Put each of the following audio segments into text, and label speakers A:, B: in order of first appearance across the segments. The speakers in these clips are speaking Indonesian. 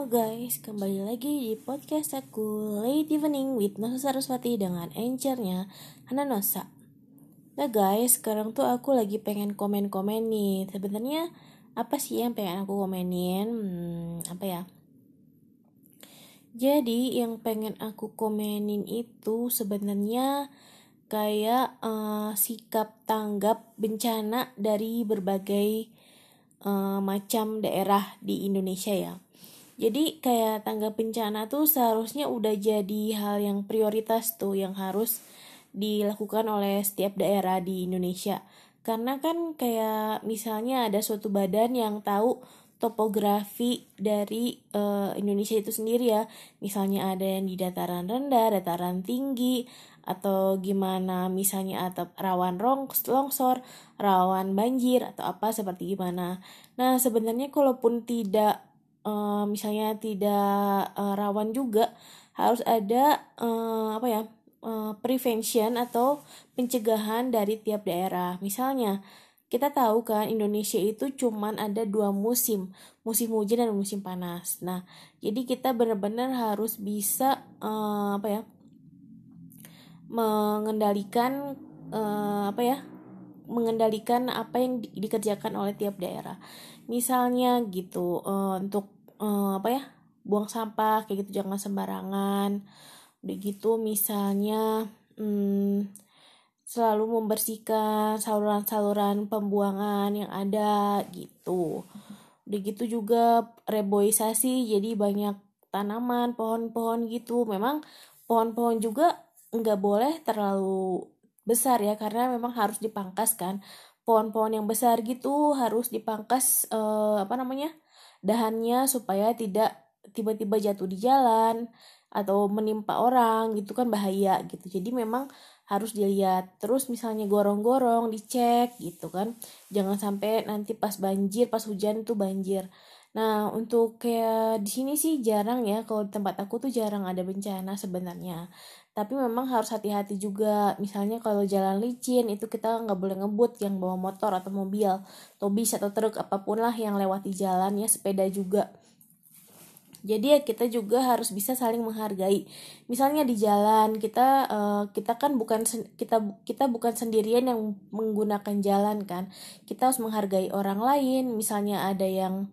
A: Halo guys, kembali lagi di podcast aku Late Evening with Nosa Saraswati dengan anchornya Hana Nosa Nah guys, sekarang tuh aku lagi pengen komen-komen nih Sebenarnya apa sih yang pengen aku komenin? Hmm, apa ya? Jadi yang pengen aku komenin itu sebenarnya kayak uh, sikap tanggap bencana dari berbagai uh, macam daerah di Indonesia ya jadi kayak tangga bencana tuh seharusnya udah jadi hal yang prioritas tuh yang harus dilakukan oleh setiap daerah di Indonesia. Karena kan kayak misalnya ada suatu badan yang tahu topografi dari uh, Indonesia itu sendiri ya. Misalnya ada yang di dataran rendah, dataran tinggi, atau gimana misalnya atau rawan longsor, rawan banjir atau apa seperti gimana. Nah, sebenarnya kalaupun tidak uh, misalnya tidak uh, rawan juga harus ada uh, apa ya uh, prevention atau pencegahan dari tiap daerah. Misalnya kita tahu kan Indonesia itu cuman ada dua musim musim hujan dan musim panas. Nah jadi kita benar-benar harus bisa uh, apa ya mengendalikan uh, apa ya mengendalikan apa yang di dikerjakan oleh tiap daerah. Misalnya gitu uh, untuk uh, apa ya buang sampah kayak gitu jangan sembarangan. Udah gitu misalnya hmm, selalu membersihkan saluran-saluran pembuangan yang ada gitu. Udah gitu juga reboisasi jadi banyak tanaman pohon-pohon gitu. Memang pohon-pohon juga nggak boleh terlalu besar ya karena memang harus dipangkas kan. Pohon-pohon yang besar gitu harus dipangkas uh, apa namanya dahannya supaya tidak tiba-tiba jatuh di jalan atau menimpa orang gitu kan bahaya gitu. Jadi memang harus dilihat. Terus misalnya gorong-gorong dicek gitu kan. Jangan sampai nanti pas banjir pas hujan tuh banjir. Nah, untuk kayak di sini sih jarang ya, kalau di tempat aku tuh jarang ada bencana sebenarnya tapi memang harus hati-hati juga. Misalnya kalau jalan licin itu kita nggak boleh ngebut yang bawa motor atau mobil atau bis atau truk apa pun lah yang lewati jalan ya sepeda juga. Jadi ya kita juga harus bisa saling menghargai. Misalnya di jalan kita uh, kita kan bukan kita kita bukan sendirian yang menggunakan jalan kan. Kita harus menghargai orang lain. Misalnya ada yang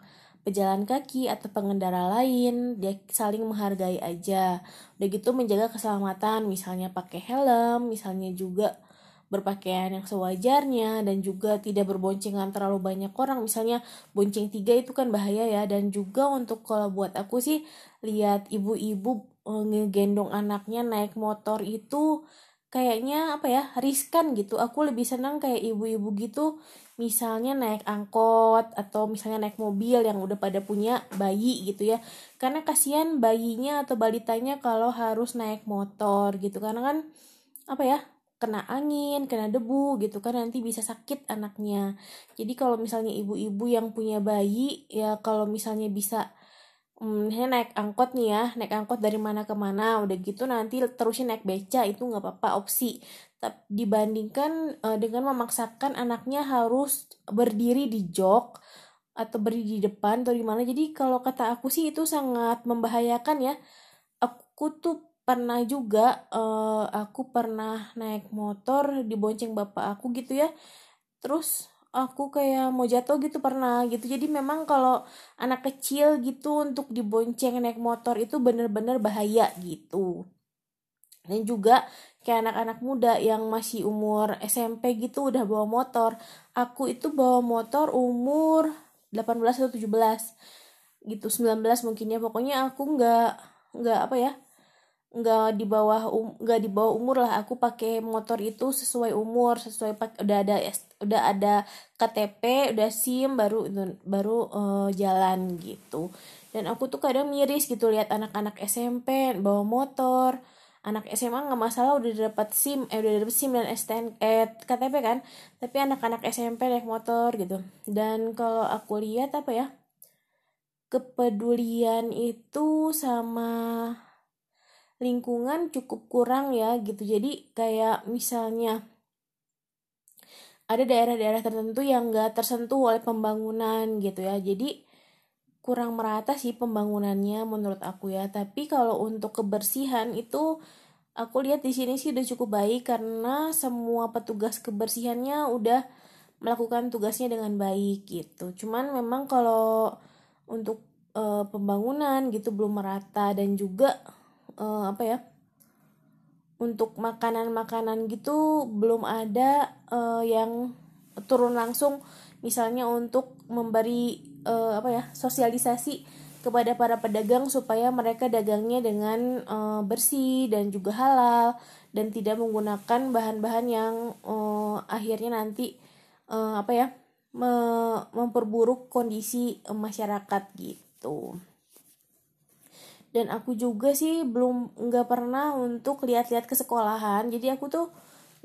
A: pejalan kaki atau pengendara lain dia saling menghargai aja. Udah gitu menjaga keselamatan misalnya pakai helm misalnya juga berpakaian yang sewajarnya dan juga tidak berboncengan terlalu banyak orang. Misalnya bonceng tiga itu kan bahaya ya dan juga untuk kalau buat aku sih lihat ibu-ibu eh, ngegendong anaknya naik motor itu kayaknya apa ya riskan gitu. Aku lebih senang kayak ibu-ibu gitu misalnya naik angkot atau misalnya naik mobil yang udah pada punya bayi gitu ya. Karena kasihan bayinya atau balitanya kalau harus naik motor gitu. Karena kan apa ya kena angin kena debu gitu kan nanti bisa sakit anaknya. Jadi kalau misalnya ibu-ibu yang punya bayi ya kalau misalnya bisa hmm, naik angkot nih ya naik angkot dari mana ke mana udah gitu nanti terusin naik beca itu nggak apa-apa opsi. Dibandingkan uh, dengan memaksakan anaknya harus berdiri di jok atau berdiri di depan atau di mana. Jadi kalau kata aku sih itu sangat membahayakan ya. Aku tuh pernah juga uh, aku pernah naik motor dibonceng bapak aku gitu ya. Terus aku kayak mau jatuh gitu pernah gitu. Jadi memang kalau anak kecil gitu untuk dibonceng naik motor itu bener-bener bahaya gitu. Dan juga kayak anak-anak muda yang masih umur SMP gitu udah bawa motor aku itu bawa motor umur 18 atau 17 gitu 19 mungkin ya pokoknya aku nggak nggak apa ya nggak di bawah um, nggak di bawah umur lah. Aku pakai motor itu sesuai umur sesuai pak udah ada udah ada KTP udah SIM baru baru uh, jalan gitu. Dan aku tuh kadang miris gitu lihat anak-anak SMP bawa motor. Anak SMA nggak masalah udah dapat SIM eh udah dapat SIM dan STN eh KTP kan. Tapi anak-anak SMP naik motor gitu. Dan kalau aku lihat apa ya kepedulian itu sama lingkungan cukup kurang ya gitu. Jadi kayak misalnya ada daerah-daerah tertentu yang nggak tersentuh oleh pembangunan gitu ya. Jadi kurang merata sih pembangunannya menurut aku ya. Tapi kalau untuk kebersihan itu aku lihat di sini sih udah cukup baik karena semua petugas kebersihannya udah melakukan tugasnya dengan baik gitu. Cuman memang kalau untuk e, pembangunan gitu belum merata dan juga e, apa ya untuk makanan-makanan gitu belum ada e, yang turun langsung. Misalnya untuk memberi uh, apa ya sosialisasi kepada para pedagang supaya mereka dagangnya dengan uh, bersih dan juga halal dan tidak menggunakan bahan-bahan yang uh, akhirnya nanti uh, apa ya me memperburuk kondisi uh, masyarakat gitu dan aku juga sih belum nggak pernah untuk lihat-lihat ke sekolahan. Jadi aku tuh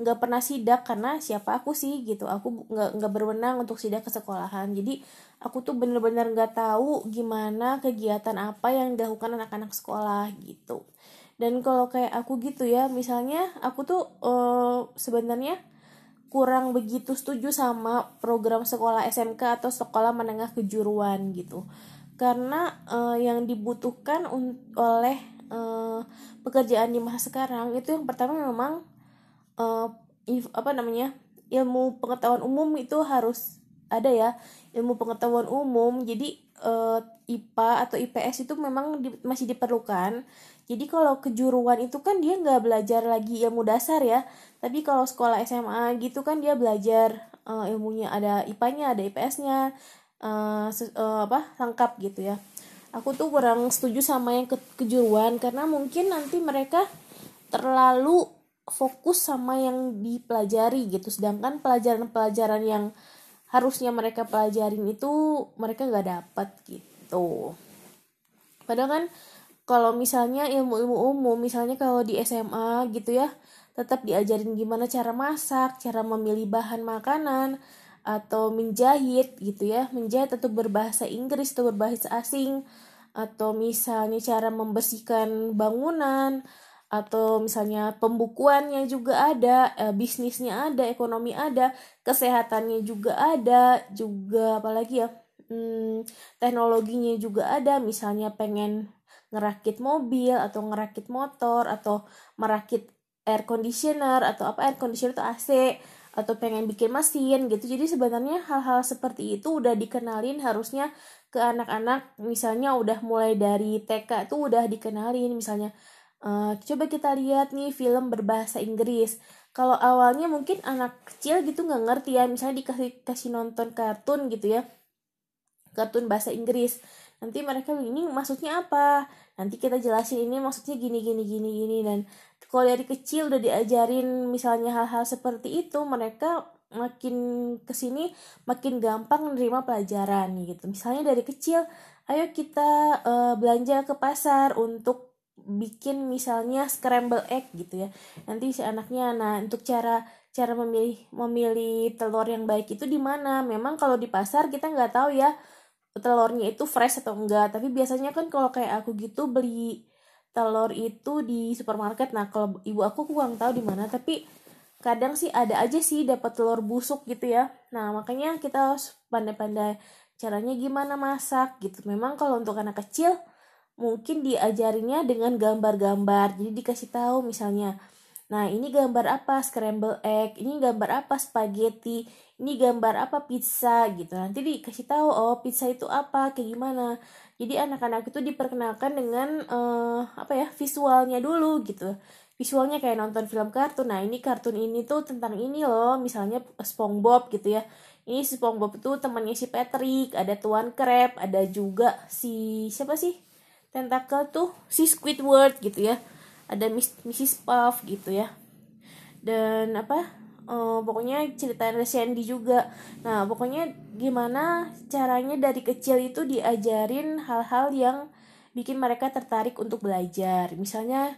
A: nggak pernah sidak karena siapa aku sih gitu. Aku nggak nggak berwenang untuk sidak ke sekolahan. Jadi aku tuh bener-bener nggak tahu gimana kegiatan apa yang dilakukan anak-anak sekolah gitu. Dan kalau kayak aku gitu ya misalnya aku tuh uh, sebenarnya kurang begitu setuju sama program sekolah SMK atau sekolah menengah kejuruan gitu karena uh, yang dibutuhkan oleh uh, pekerjaan di masa sekarang itu yang pertama memang uh, apa namanya ilmu pengetahuan umum itu harus ada ya ilmu pengetahuan umum. Jadi uh, IPA atau IPS itu memang di, masih diperlukan. Jadi kalau kejuruan itu kan dia nggak belajar lagi ilmu dasar ya. Tapi kalau sekolah SMA gitu kan dia belajar uh, ilmunya ada IPA-nya ada IPS-nya uh, uh, apa lengkap gitu ya. Aku tuh kurang setuju sama yang ke kejuruan karena mungkin nanti mereka terlalu fokus sama yang dipelajari gitu. Sedangkan pelajaran-pelajaran yang harusnya mereka pelajarin itu mereka nggak dapat gitu. Padahal kan kalau misalnya ilmu-ilmu umum misalnya kalau di SMA gitu ya tetap diajarin gimana cara masak cara memilih bahan makanan atau menjahit gitu ya. Menjahit atau berbahasa Inggris atau berbahasa asing. Atau misalnya cara membersihkan bangunan. Atau misalnya pembukuannya juga ada, e, bisnisnya ada, ekonomi ada, kesehatannya juga ada, juga apalagi ya, hmm, teknologinya juga ada, misalnya pengen ngerakit mobil atau ngerakit motor atau merakit air conditioner atau apa air conditioner itu AC atau pengen bikin mesin gitu. Jadi sebenarnya hal-hal seperti itu udah dikenalin harusnya ke anak-anak misalnya udah mulai dari TK tuh udah dikenalin misalnya Uh, coba kita lihat nih film berbahasa Inggris. Kalau awalnya mungkin anak kecil gitu nggak ngerti ya, misalnya dikasih kasih nonton kartun gitu ya, kartun bahasa Inggris. Nanti mereka ini maksudnya apa? Nanti kita jelasin ini maksudnya gini gini gini gini dan kalau dari kecil udah diajarin misalnya hal-hal seperti itu, mereka makin ke sini makin gampang menerima pelajaran gitu. Misalnya dari kecil, ayo kita uh, belanja ke pasar untuk bikin misalnya scramble egg gitu ya nanti si anaknya nah untuk cara cara memilih memilih telur yang baik itu di mana memang kalau di pasar kita nggak tahu ya telurnya itu fresh atau enggak. Tapi biasanya kan kalau kayak aku gitu beli telur itu di supermarket. Nah kalau ibu aku kurang tahu di mana. Tapi kadang sih ada aja sih dapat telur busuk gitu ya. Nah makanya kita harus pandai-pandai caranya gimana masak gitu. Memang kalau untuk anak kecil mungkin diajarinya dengan gambar-gambar. Jadi dikasih tahu misalnya nah ini gambar apa? Scramble egg. Ini gambar apa? Spaghetti. Ini gambar apa? Pizza gitu. Nanti dikasih tahu oh pizza itu apa? Kayak gimana? Jadi anak-anak itu diperkenalkan dengan uh, apa ya visualnya dulu gitu. Visualnya kayak nonton film kartun. Nah ini kartun ini tuh tentang ini loh. Misalnya SpongeBob gitu ya. Ini SpongeBob itu temannya si Patrick ada Tuan Crab ada juga si siapa sih? Tentakel tuh si Squidward gitu ya ada Miss, Mrs. Puff gitu ya. Dan apa uh, pokoknya cerita Sandy juga. Nah pokoknya gimana caranya dari kecil itu diajarin hal-hal yang bikin mereka tertarik untuk belajar. Misalnya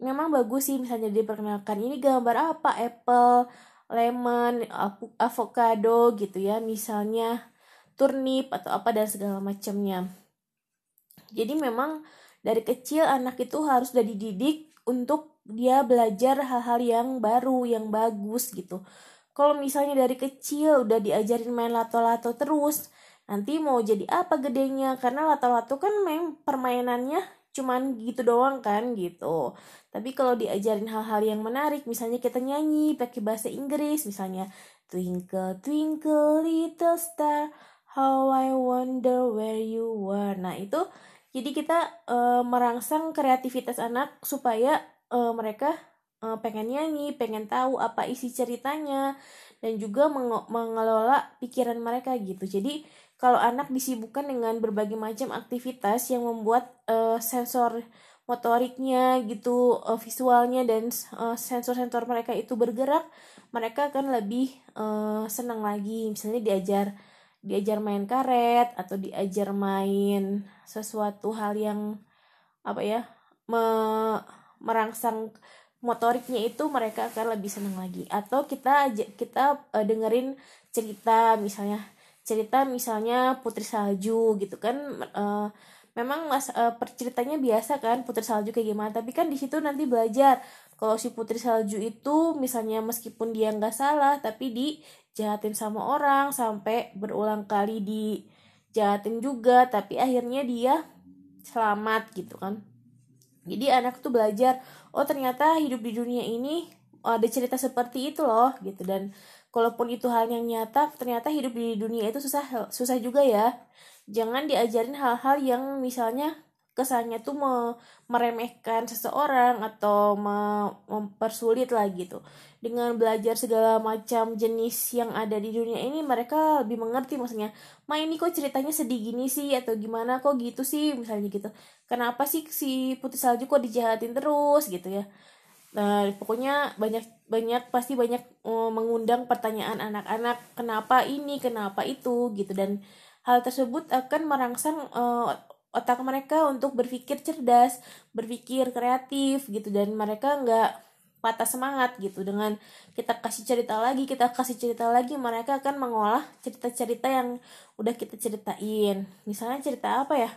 A: memang bagus sih misalnya diperkenalkan ini gambar apa? Apple lemon avocado gitu ya. Misalnya turnip atau apa dan segala macamnya. Jadi memang dari kecil anak itu harus udah dididik untuk dia belajar hal-hal yang baru, yang bagus gitu. Kalau misalnya dari kecil udah diajarin main lato-lato terus, nanti mau jadi apa gedenya? Karena lato-lato kan memang permainannya cuman gitu doang kan gitu. Tapi kalau diajarin hal-hal yang menarik misalnya kita nyanyi pakai bahasa Inggris misalnya twinkle twinkle little star how I wonder where you were nah itu jadi kita uh, merangsang kreativitas anak supaya uh, mereka uh, pengen nyanyi pengen tahu apa isi ceritanya dan juga meng mengelola pikiran mereka gitu. Jadi kalau anak disibukkan dengan berbagai macam aktivitas yang membuat uh, sensor motoriknya gitu uh, visualnya dan sensor-sensor mereka itu bergerak mereka akan lebih uh, senang lagi. Misalnya diajar diajar main karet atau diajar main sesuatu hal yang apa ya me merangsang motoriknya itu mereka akan lebih senang lagi. Atau kita kita uh, dengerin cerita misalnya cerita misalnya Putri Salju gitu kan uh, memang mas uh, perceritanya biasa kan Putri Salju kayak gimana. Tapi kan di situ nanti belajar kalau si Putri Salju itu misalnya meskipun dia nggak salah tapi dijahatin sama orang sampai berulang kali dijahatin juga tapi akhirnya dia selamat gitu kan. Jadi anak tuh belajar oh ternyata hidup di dunia ini ada cerita seperti itu loh gitu. Dan kalaupun itu hal yang nyata ternyata hidup di dunia itu susah susah juga ya. Jangan diajarin hal-hal yang misalnya kesannya tuh me meremehkan seseorang atau me mempersulit lah gitu. Dengan belajar segala macam jenis yang ada di dunia ini mereka lebih mengerti maksudnya ma ini kok ceritanya sedih gini sih? Atau gimana? Kok gitu sih? Misalnya gitu. Kenapa sih si putih salju kok dijahatin terus? Gitu ya. Nah, pokoknya banyak banyak pasti banyak uh, mengundang pertanyaan anak-anak kenapa ini, kenapa itu? Gitu. Dan hal tersebut akan merangsang uh, otak mereka untuk berpikir cerdas, berpikir kreatif gitu. Dan mereka nggak patah semangat gitu. Dengan kita kasih cerita lagi kita kasih cerita lagi mereka akan mengolah cerita-cerita yang udah kita ceritain. Misalnya cerita apa ya?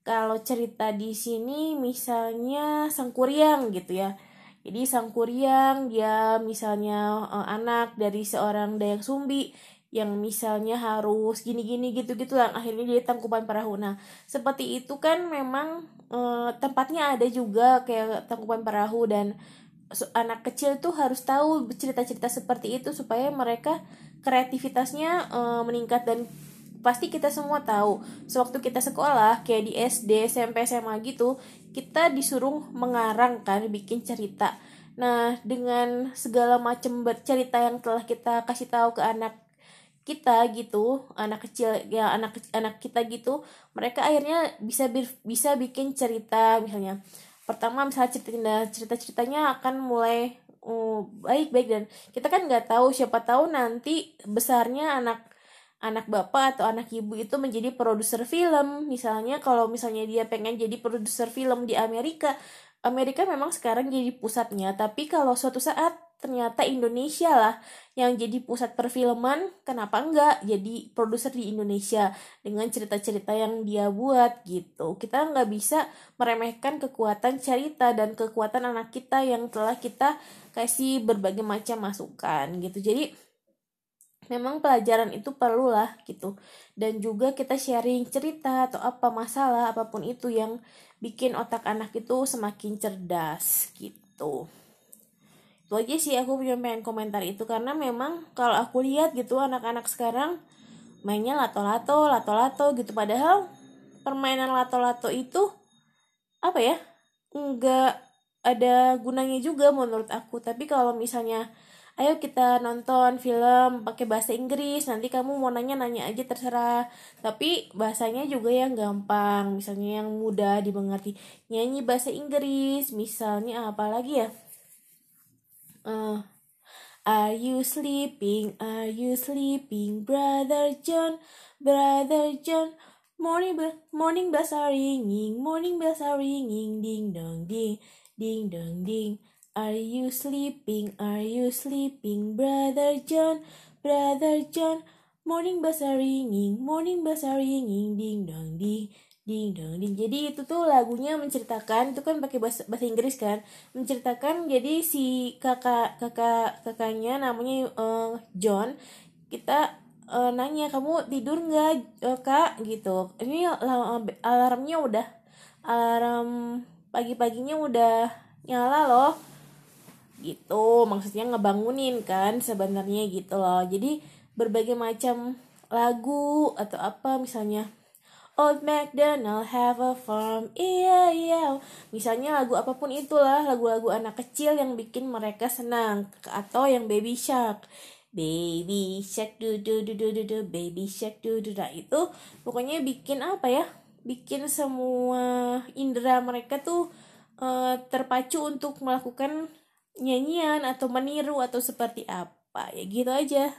A: Kalau cerita di sini misalnya sangkuriang gitu ya. Jadi sang kuryang dia misalnya uh, anak dari seorang Dayak Sumbi yang misalnya harus gini-gini gitu-gitu lah akhirnya dia tangkuban perahu. Nah seperti itu kan memang uh, tempatnya ada juga kayak tangkuban perahu dan anak kecil tuh harus tahu cerita-cerita seperti itu supaya mereka kreativitasnya uh, meningkat dan pasti kita semua tahu. Sewaktu kita sekolah kayak di SD SMP SMA gitu kita disuruh mengarang kan bikin cerita. Nah dengan segala macam bercerita yang telah kita kasih tahu ke anak kita gitu anak kecil ya anak anak kita gitu mereka akhirnya bisa bisa bikin cerita misalnya. Pertama misalnya cerita cerita ceritanya akan mulai uh, baik baik dan kita kan nggak tahu siapa tahu nanti besarnya anak anak bapak atau anak ibu itu menjadi produser film. Misalnya kalau misalnya dia pengen jadi produser film di Amerika Amerika memang sekarang jadi pusatnya. Tapi kalau suatu saat ternyata Indonesia lah yang jadi pusat perfilman. Kenapa enggak jadi produser di Indonesia dengan cerita-cerita yang dia buat gitu? Kita nggak bisa meremehkan kekuatan cerita dan kekuatan anak kita yang telah kita kasih berbagai macam masukan gitu. Jadi memang pelajaran itu perlu lah gitu. Dan juga kita sharing cerita atau apa masalah apa pun itu yang bikin otak anak itu semakin cerdas gitu itu aja sih aku punya pengen komentar itu. Karena memang kalau aku lihat gitu anak-anak sekarang mainnya lato-lato lato-lato gitu. Padahal permainan lato-lato itu apa ya nggak ada gunanya juga menurut aku. Tapi kalau misalnya ayo kita nonton film pakai bahasa Inggris nanti kamu mau nanya nanya aja terserah. Tapi bahasanya juga yang gampang misalnya yang mudah dimengerti. Nyanyi bahasa Inggris misalnya apa lagi ya uh, Are you sleeping? Are you sleeping, brother John? Brother John, morning bell, morning bells are ringing, morning bells are ringing, ding dong ding, ding dong ding. Are you sleeping? Are you sleeping, brother John? Brother John, morning bells are ringing, morning bells are ringing, ding dong ding, ding dong ding. Jadi itu tuh lagunya menceritakan itu kan pakai bahasa, bahasa Inggris kan, menceritakan jadi si kakak kakak kakaknya namanya uh, John kita uh, nanya kamu tidur nggak uh, kak? Gitu. Ini alarmnya udah alarm pagi-paginya udah nyala loh. Gitu. Maksudnya ngebangunin kan sebenarnya gitu loh. Jadi berbagai macam lagu atau apa misalnya Old MacDonald have a farm, iya iya. Misalnya lagu apa pun itulah, lagu-lagu anak kecil yang bikin mereka senang. Atau yang baby shark. Baby shark du du du du du, du baby shark du du. Nah, itu pokoknya bikin apa ya? Bikin semua indera mereka tuh uh, terpacu untuk melakukan nyanyian atau meniru atau seperti apa. Ya gitu aja.